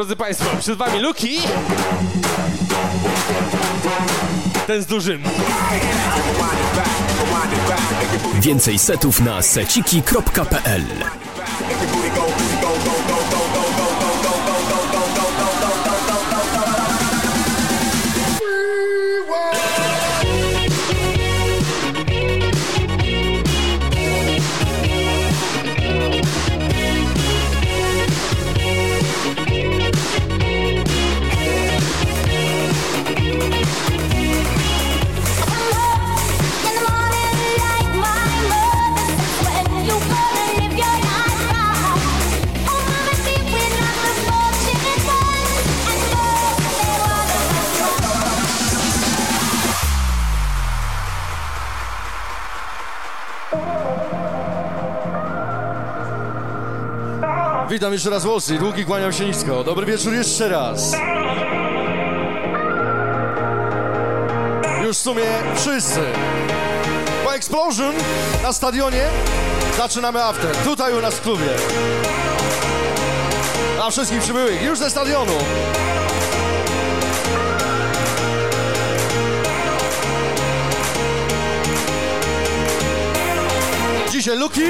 Drodzy Państwo, przed Wami Luki. Ten z dużym. Więcej setów na seciki.pl witam jeszcze raz Włosy. Długi kłaniam się nisko. Dobry wieczór jeszcze raz. Już w sumie wszyscy. Po Explosion na stadionie zaczynamy after. Tutaj u nas w klubie. A wszystkich przybyłych już ze stadionu. Dzisiaj Luki,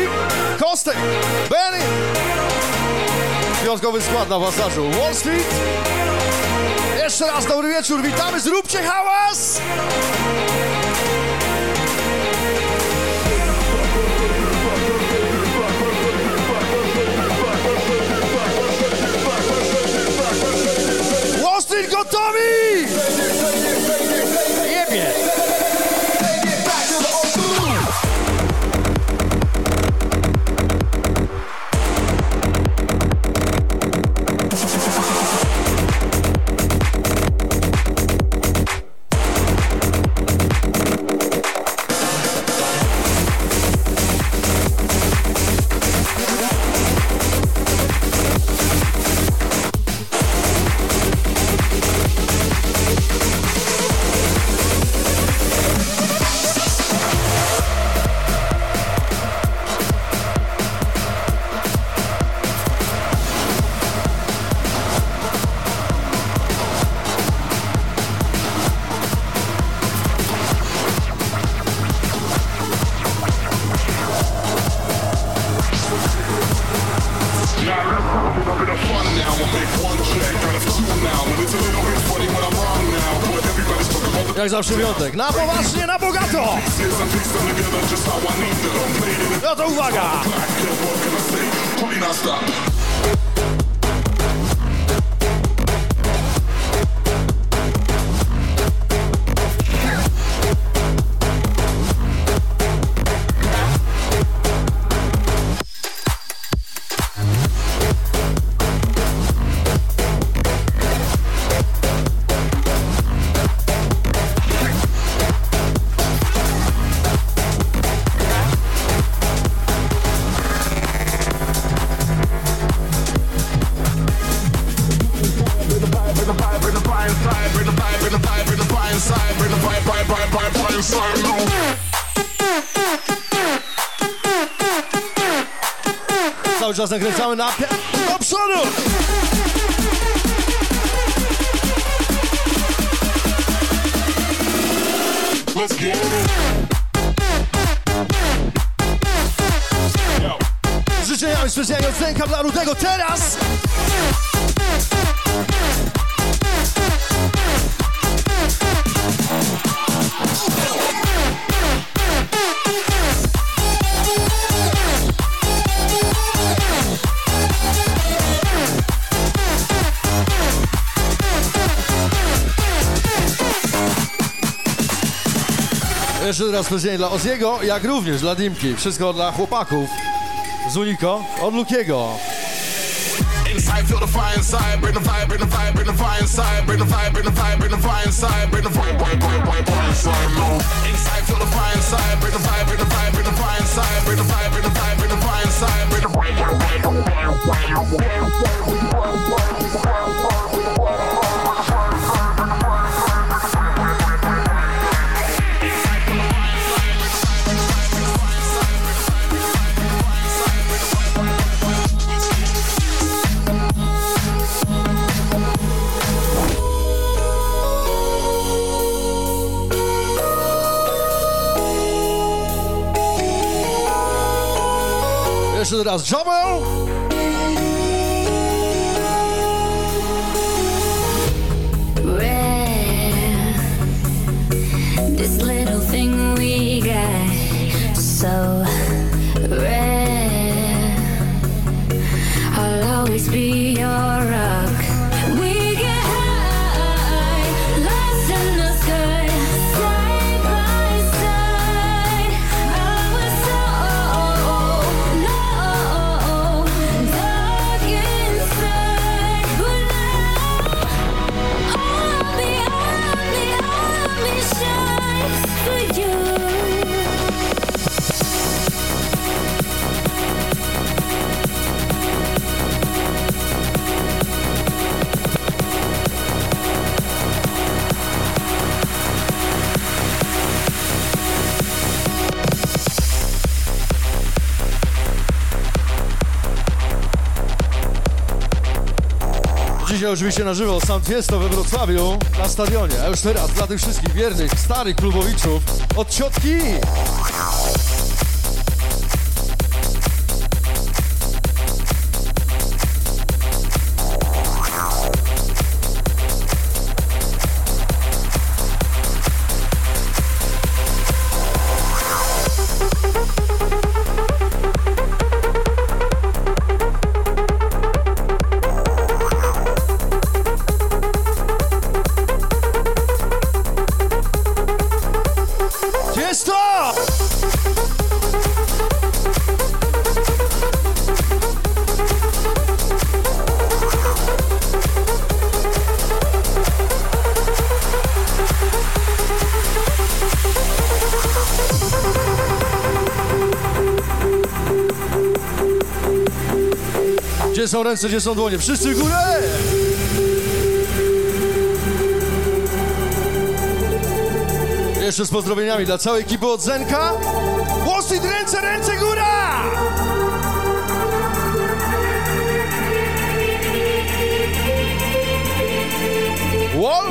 Kostek, Benny. Piątkowy skład na pasażu. Wall Street. Jeszcze raz dobry wieczór. Witamy. Zróbcie hałas! Wall Street gotowi! Jak zawsze Wiotek. Na poważnie, na bogato! No to uwaga! zakręcamy na... Do przodu! Let's get it. Życzenia i specjalnie od Zenka dla Rudego teraz! raz codziennie dla Oziego, jak również dla Dimki. Wszystko dla chłopaków z Uniko od Lukiego. inside, feel the fire inside, bring the vibe, bring the vibe, bring the fire inside, bring the vibe, bring the vibe, bring the fire inside, bring the vibe, bring the vibe, bring the fire inside, feel the fire inside, bring the fire bring the fire bring the fire inside, bring the fire bring the fire bring the fire inside, bring the fire inside, bring the vibe, bring the vibe, bring the fire inside, bring the vibe, bring the vibe, bring the fire inside, bring the vibe, bring the vibe, bring the fire inside, bring the vibe, bring the vibe, bring the fire inside, bring the vibe, bring the vibe, bring the fire inside, bring the vibe, bring the vibe, bring the fire inside, bring the vibe, bring the vibe, bring the fire inside, bring the vibe, bring the vibe, bring the fire inside, bring the vibe, bring the vibe, bring the fire inside, bring the vibe, bring the vibe, bring the fire inside, bring the vibe, bring the vibe, bring the fire inside, bring the vibe, bring the vibe, bring the fire inside, bring the vibe, bring Raz Jobel! Rare, this little thing we got so rare. I'll always be your rock. Dzisiaj oczywiście na żywo Sound Fiesta we Wrocławiu na stadionie. A już teraz dla tych wszystkich wiernych, starych klubowiczów od ciotki. Są ręce, gdzie są dłonie? Wszyscy w górę! Jeszcze z pozdrowieniami dla całej ekipy od Zenka. Głosy, ręce, ręce, góra! Wall?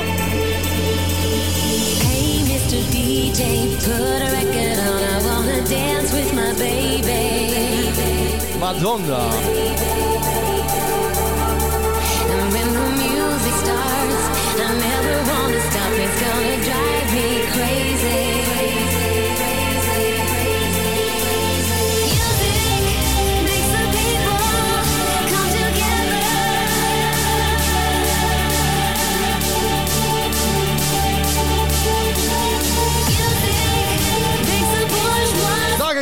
Hey, Mr. DJ, put a record on. I wanna dance with my baby. Madonna.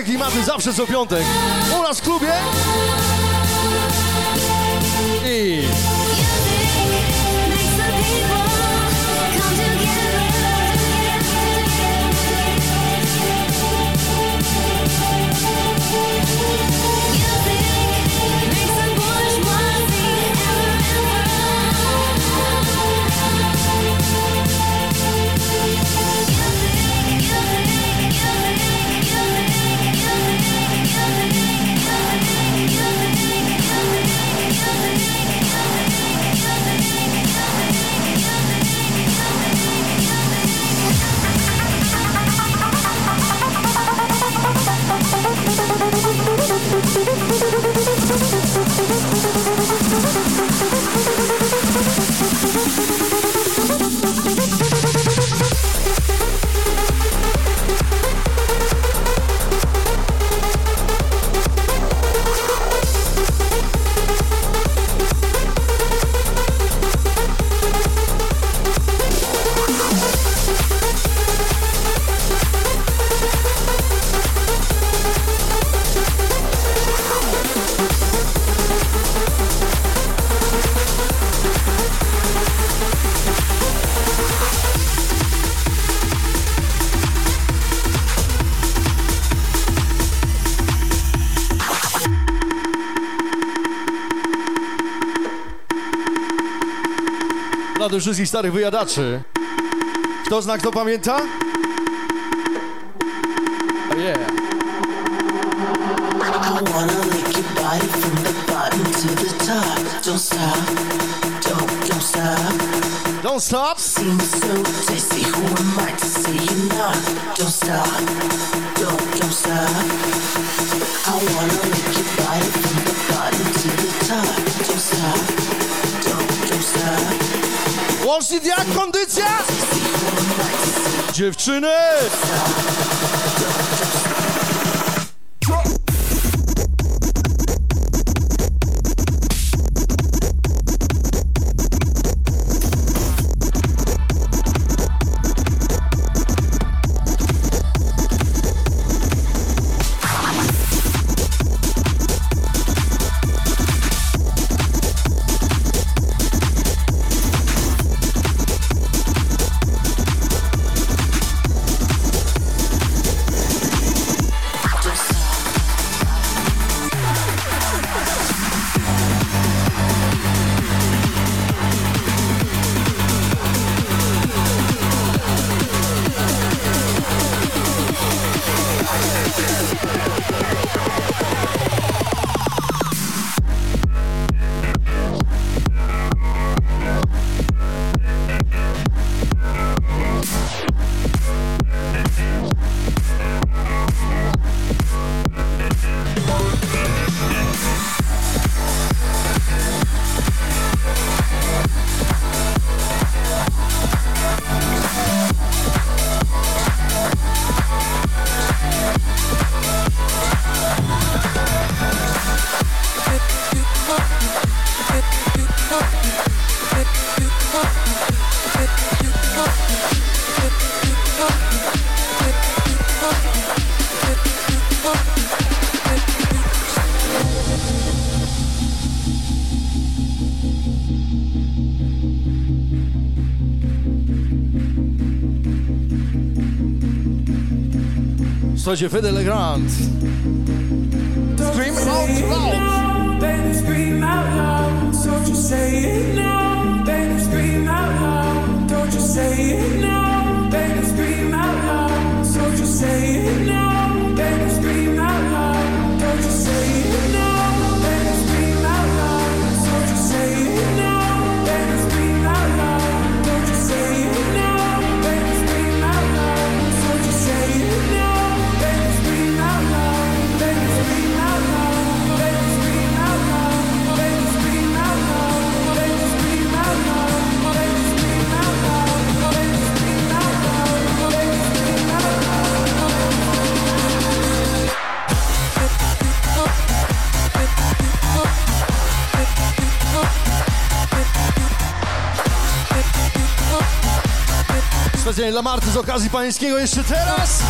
Klimaty zawsze co piątek. U nas w klubie. I dla tych wszystkich starych wyjadaczy. Kto zna, kto pamięta? Oh yeah. To. Don't stop, Seems so tasty. Who am I to say you're not? Don't stop, don't, don't stop. I wanna Łącznik jak kondycja? Dziewczyny! zoals je verder graamt. Scream out loud. Then scream out loud. So you say it. z okazji pańskiego jeszcze teraz.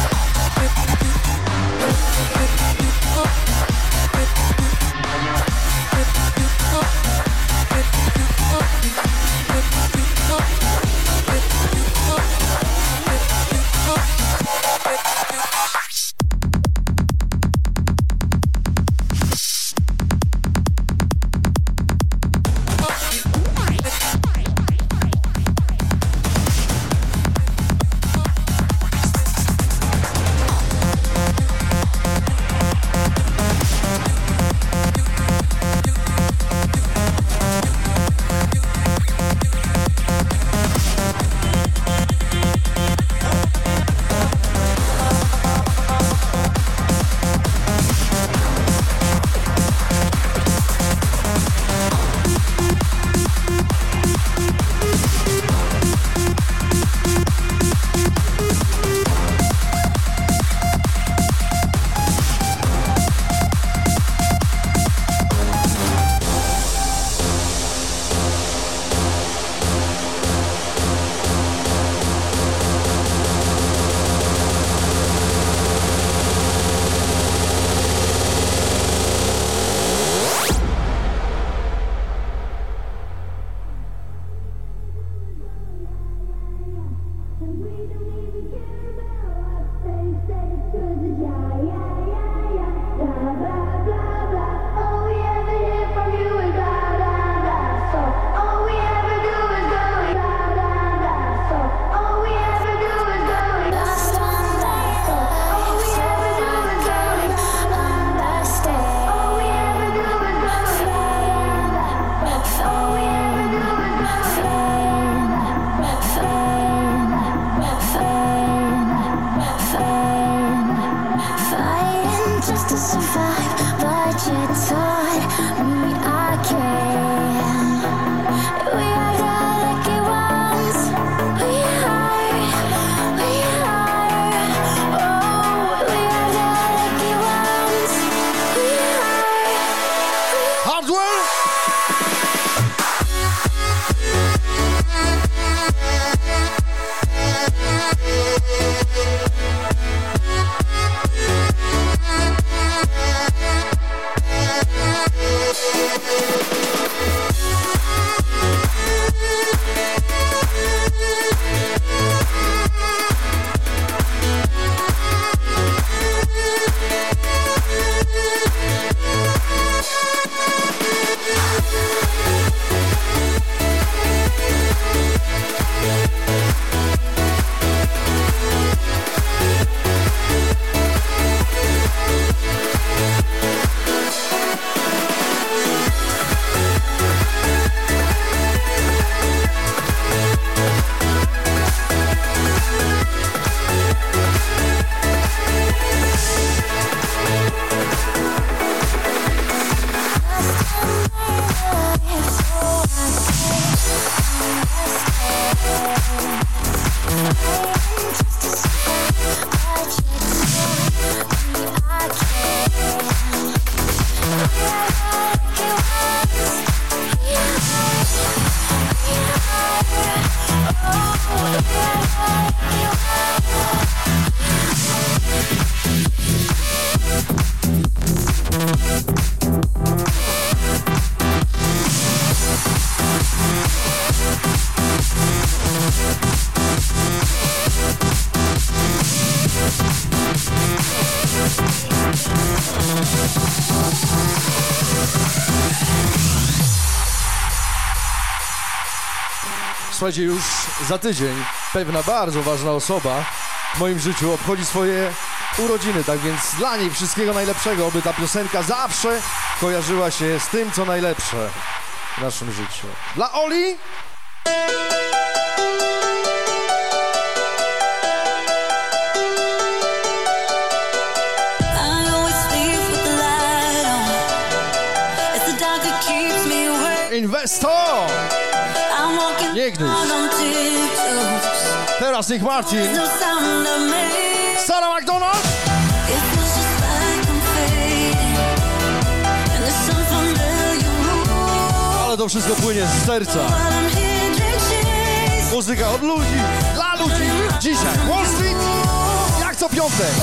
Słuchajcie, już za tydzień pewna bardzo ważna osoba w moim życiu obchodzi swoje urodziny, tak więc dla niej wszystkiego najlepszego, aby ta piosenka zawsze kojarzyła się z tym, co najlepsze w naszym życiu. Dla Oli? I Niegdyś. Teraz Nick Martin. Sarah McDonald! Ale to wszystko płynie z serca. Muzyka od ludzi, dla ludzi. Dzisiaj Wall Street, jak co piątek.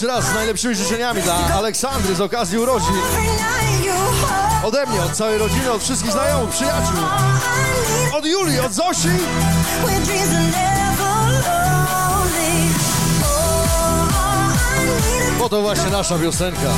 Jeszcze raz z najlepszymi życzeniami dla Aleksandry z okazji urodzin. Ode mnie, od całej rodziny, od wszystkich znajomych, przyjaciół. Od Julii, od Zosi. Bo to właśnie nasza piosenka.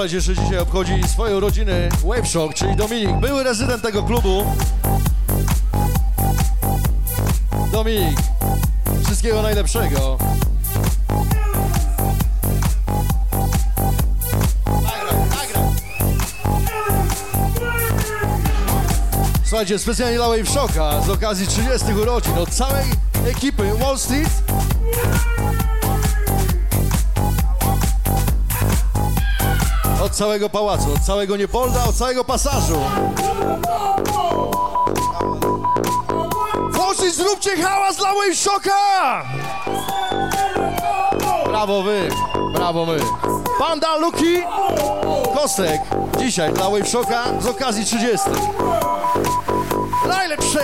Słuchajcie, jeszcze dzisiaj obchodzi swoje urodziny Wave Shock, czyli Dominik, były rezydent tego klubu. Dominik, wszystkiego najlepszego. Słuchajcie, specjalnie dla Wave Shocka z okazji 30 urodzin od całej ekipy Wall Street całego pałacu, od całego Niepolda, od całego pasażu. Włosi, zróbcie hałas dla mojej szoka! Brawo wy, brawo my. Panda Luki Kostek dzisiaj dla Wave Shocka z okazji 30. Najlepsze!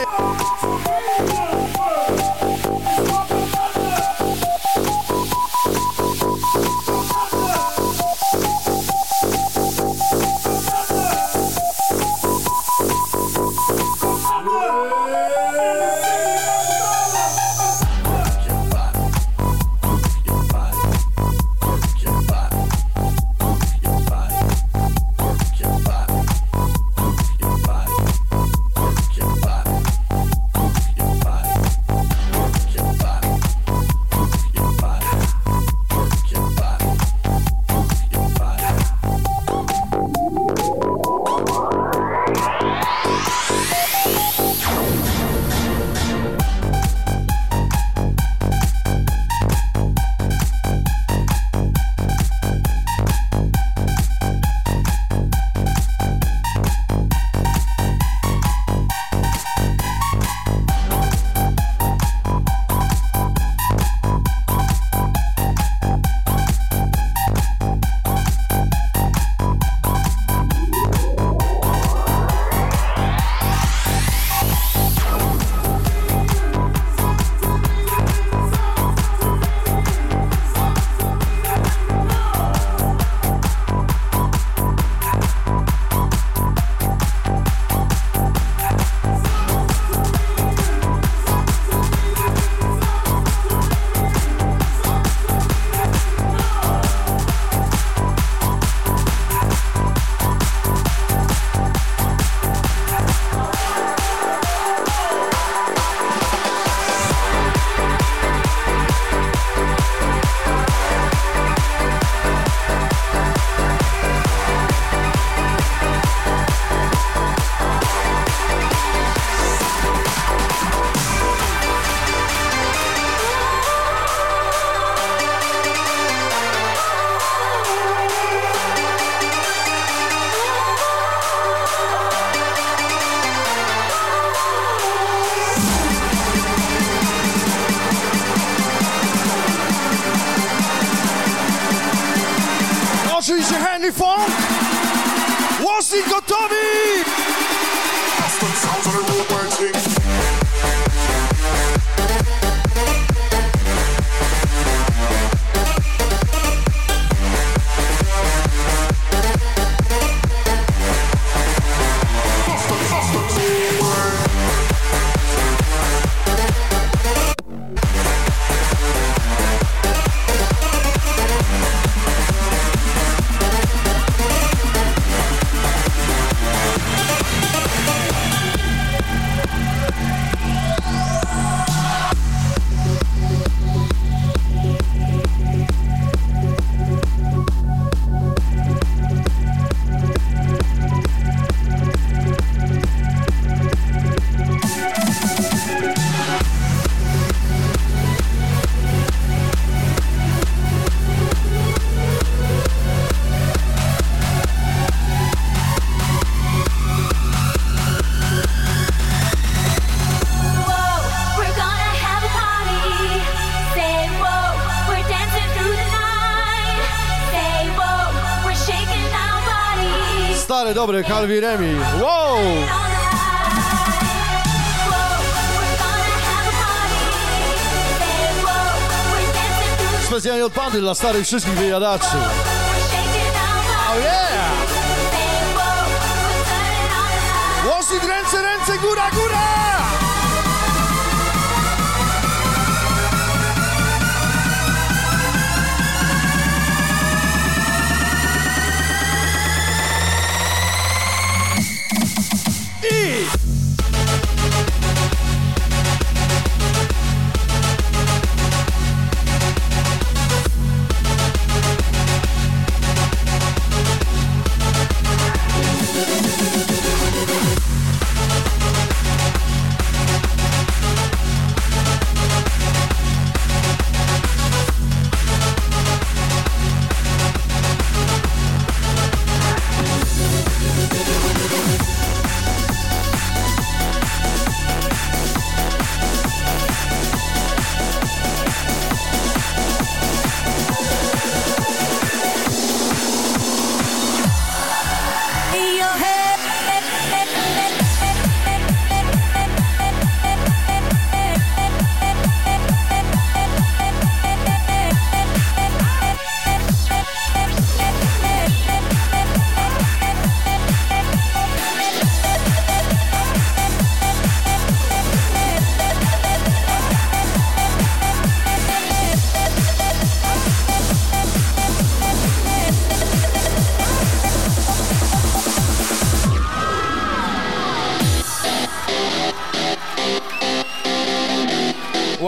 dobry, Calvi Remi. Wow! Specjalnie od pandy dla starych wszystkich wyjadaczy. Oh yeah! Łosit ręce, ręce, góra, góra! need.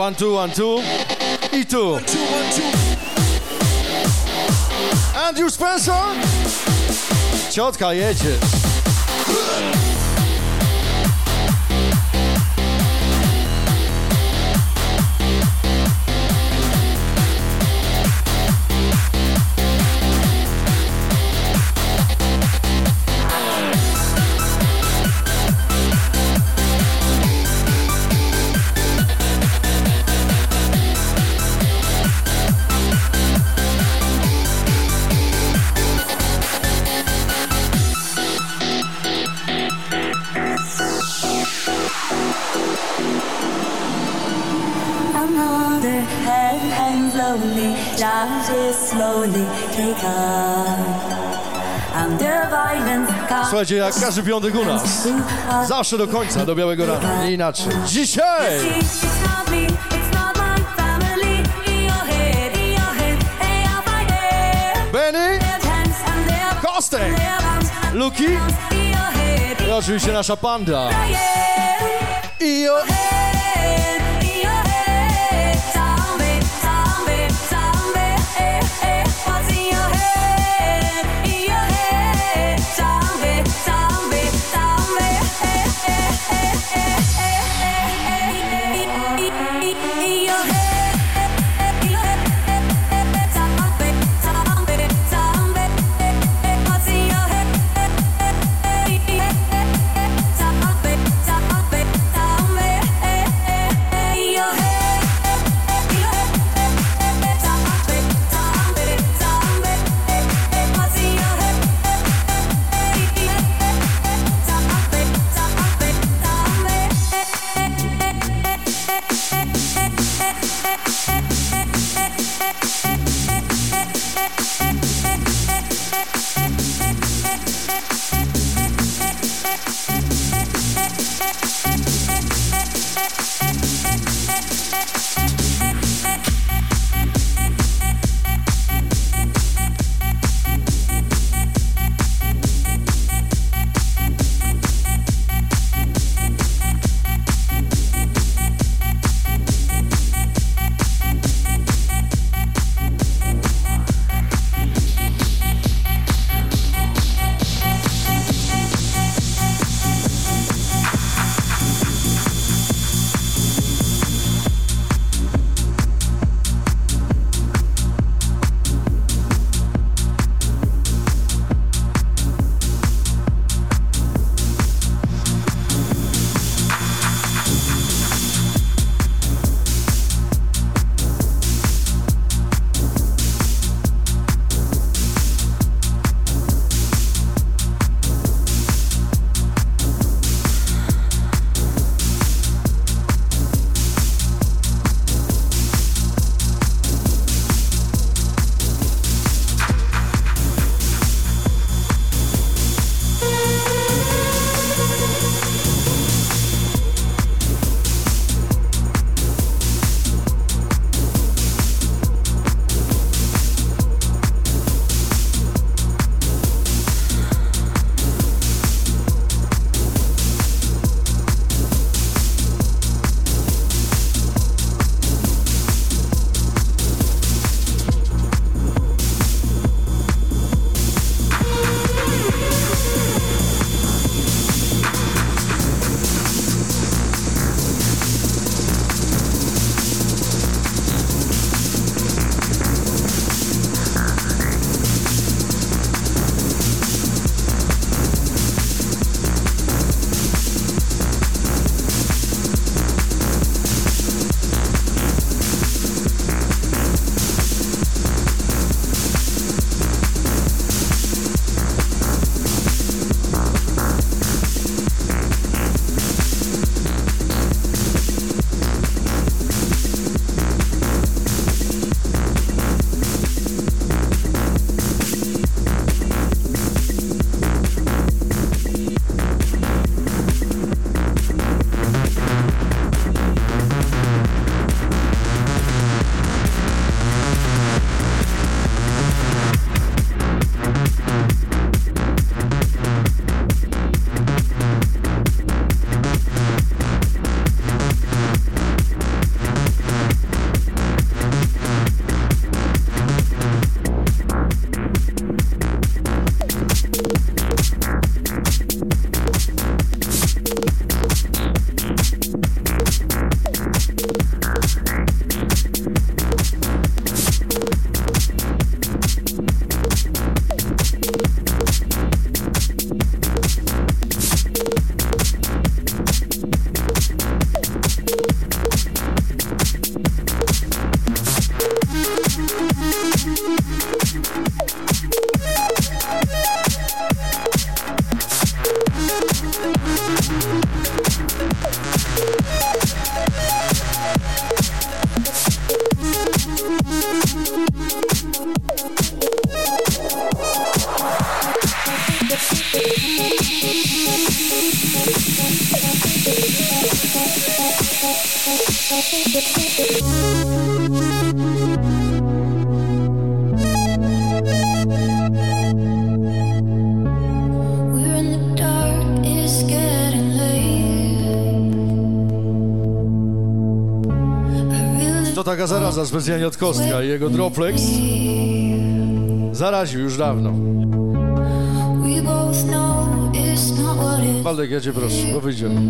One, two, one, two. I tu. Two. Andrew Spencer. Ciotka jedzie. Słuchajcie, jak każdy piątek u nas. Zawsze do końca, do białego rana. Nie inaczej. Dzisiaj! Benny? Kostek! Luki? I oczywiście nasza panda. I To taka zaraza specjalnie od Kostka i jego Droplex zaraził już dawno. Waldek, ja cię proszę, do wyjdziemy.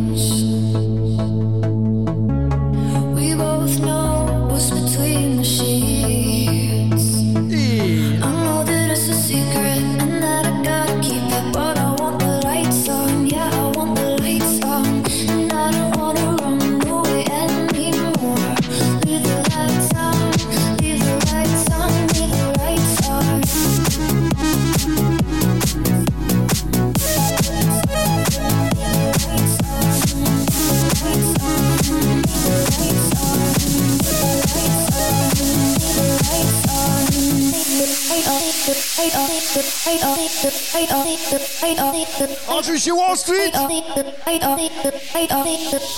Oczywiście Wall Street!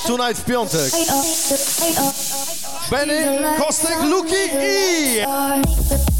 Tonight w piątek. Benny, Kostek, Luki i...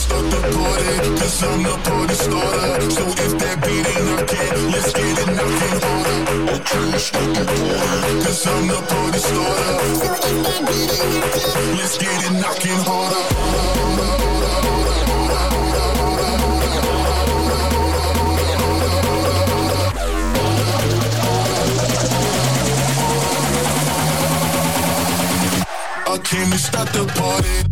start the party, cause I'm the party starter. So if that beat ain't knocking, let's get it knocking harder. Came to start the party, cause I'm the party starter. So if that beat ain't knocking, let's get it knocking harder. I came to start the party.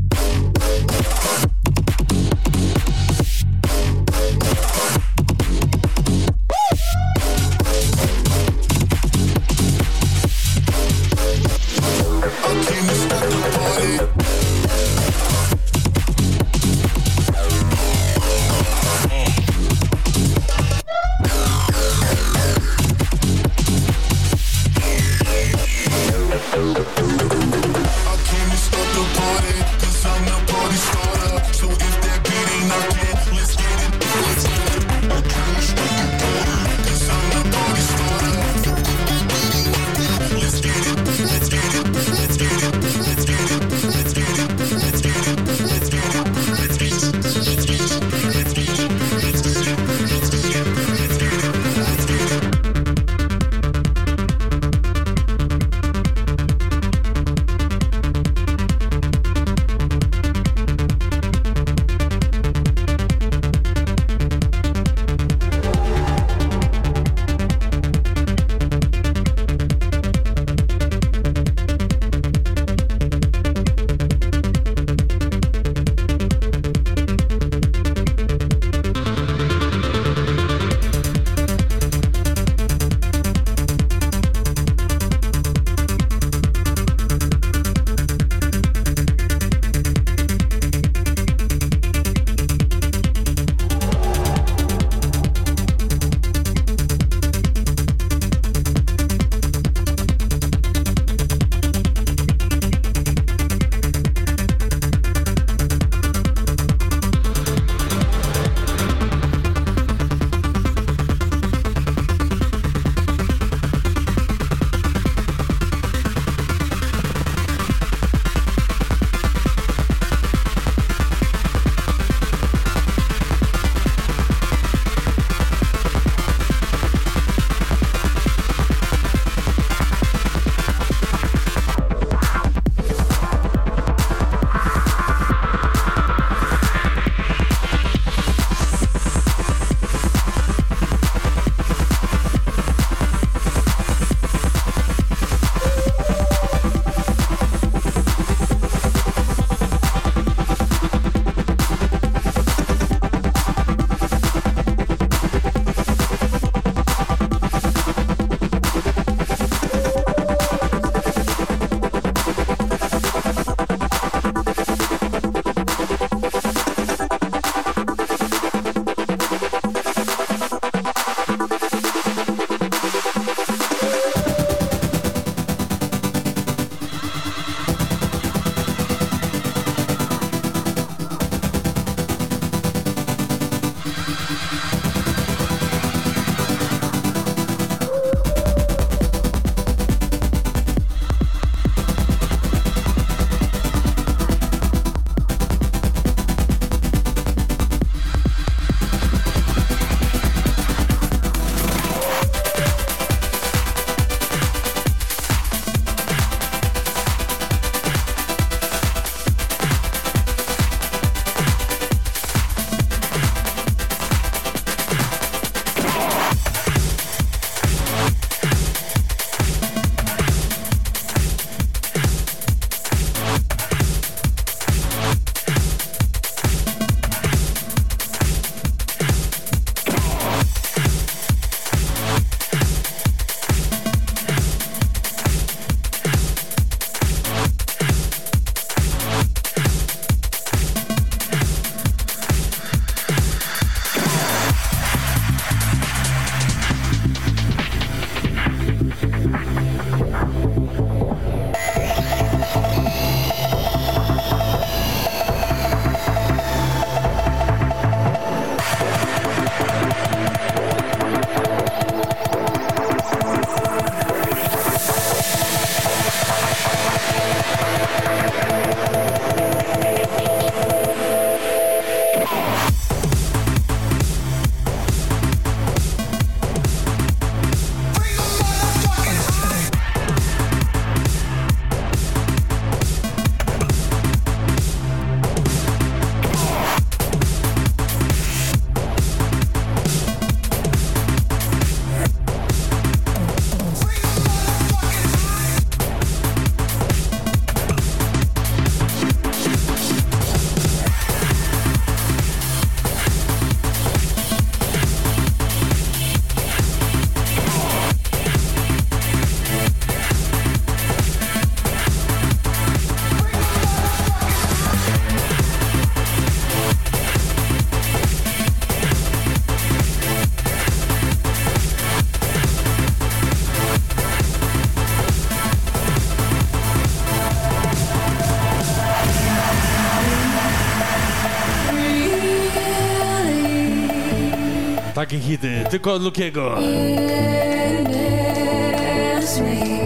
Takie hity, tylko od Lukiego.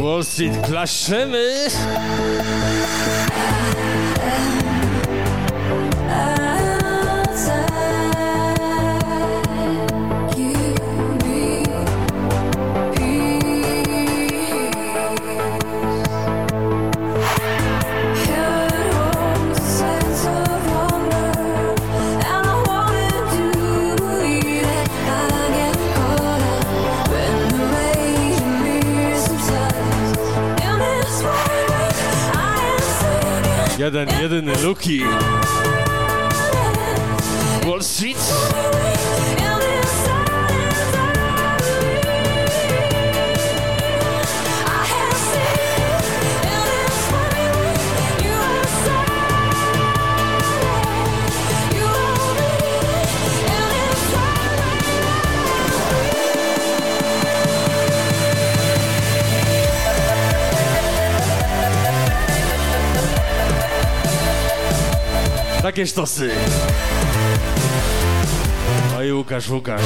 Wall Street klaszemy. Jeden, jedyny Luki. Wall Street. Estou se, Aí, Lucas, Lucas.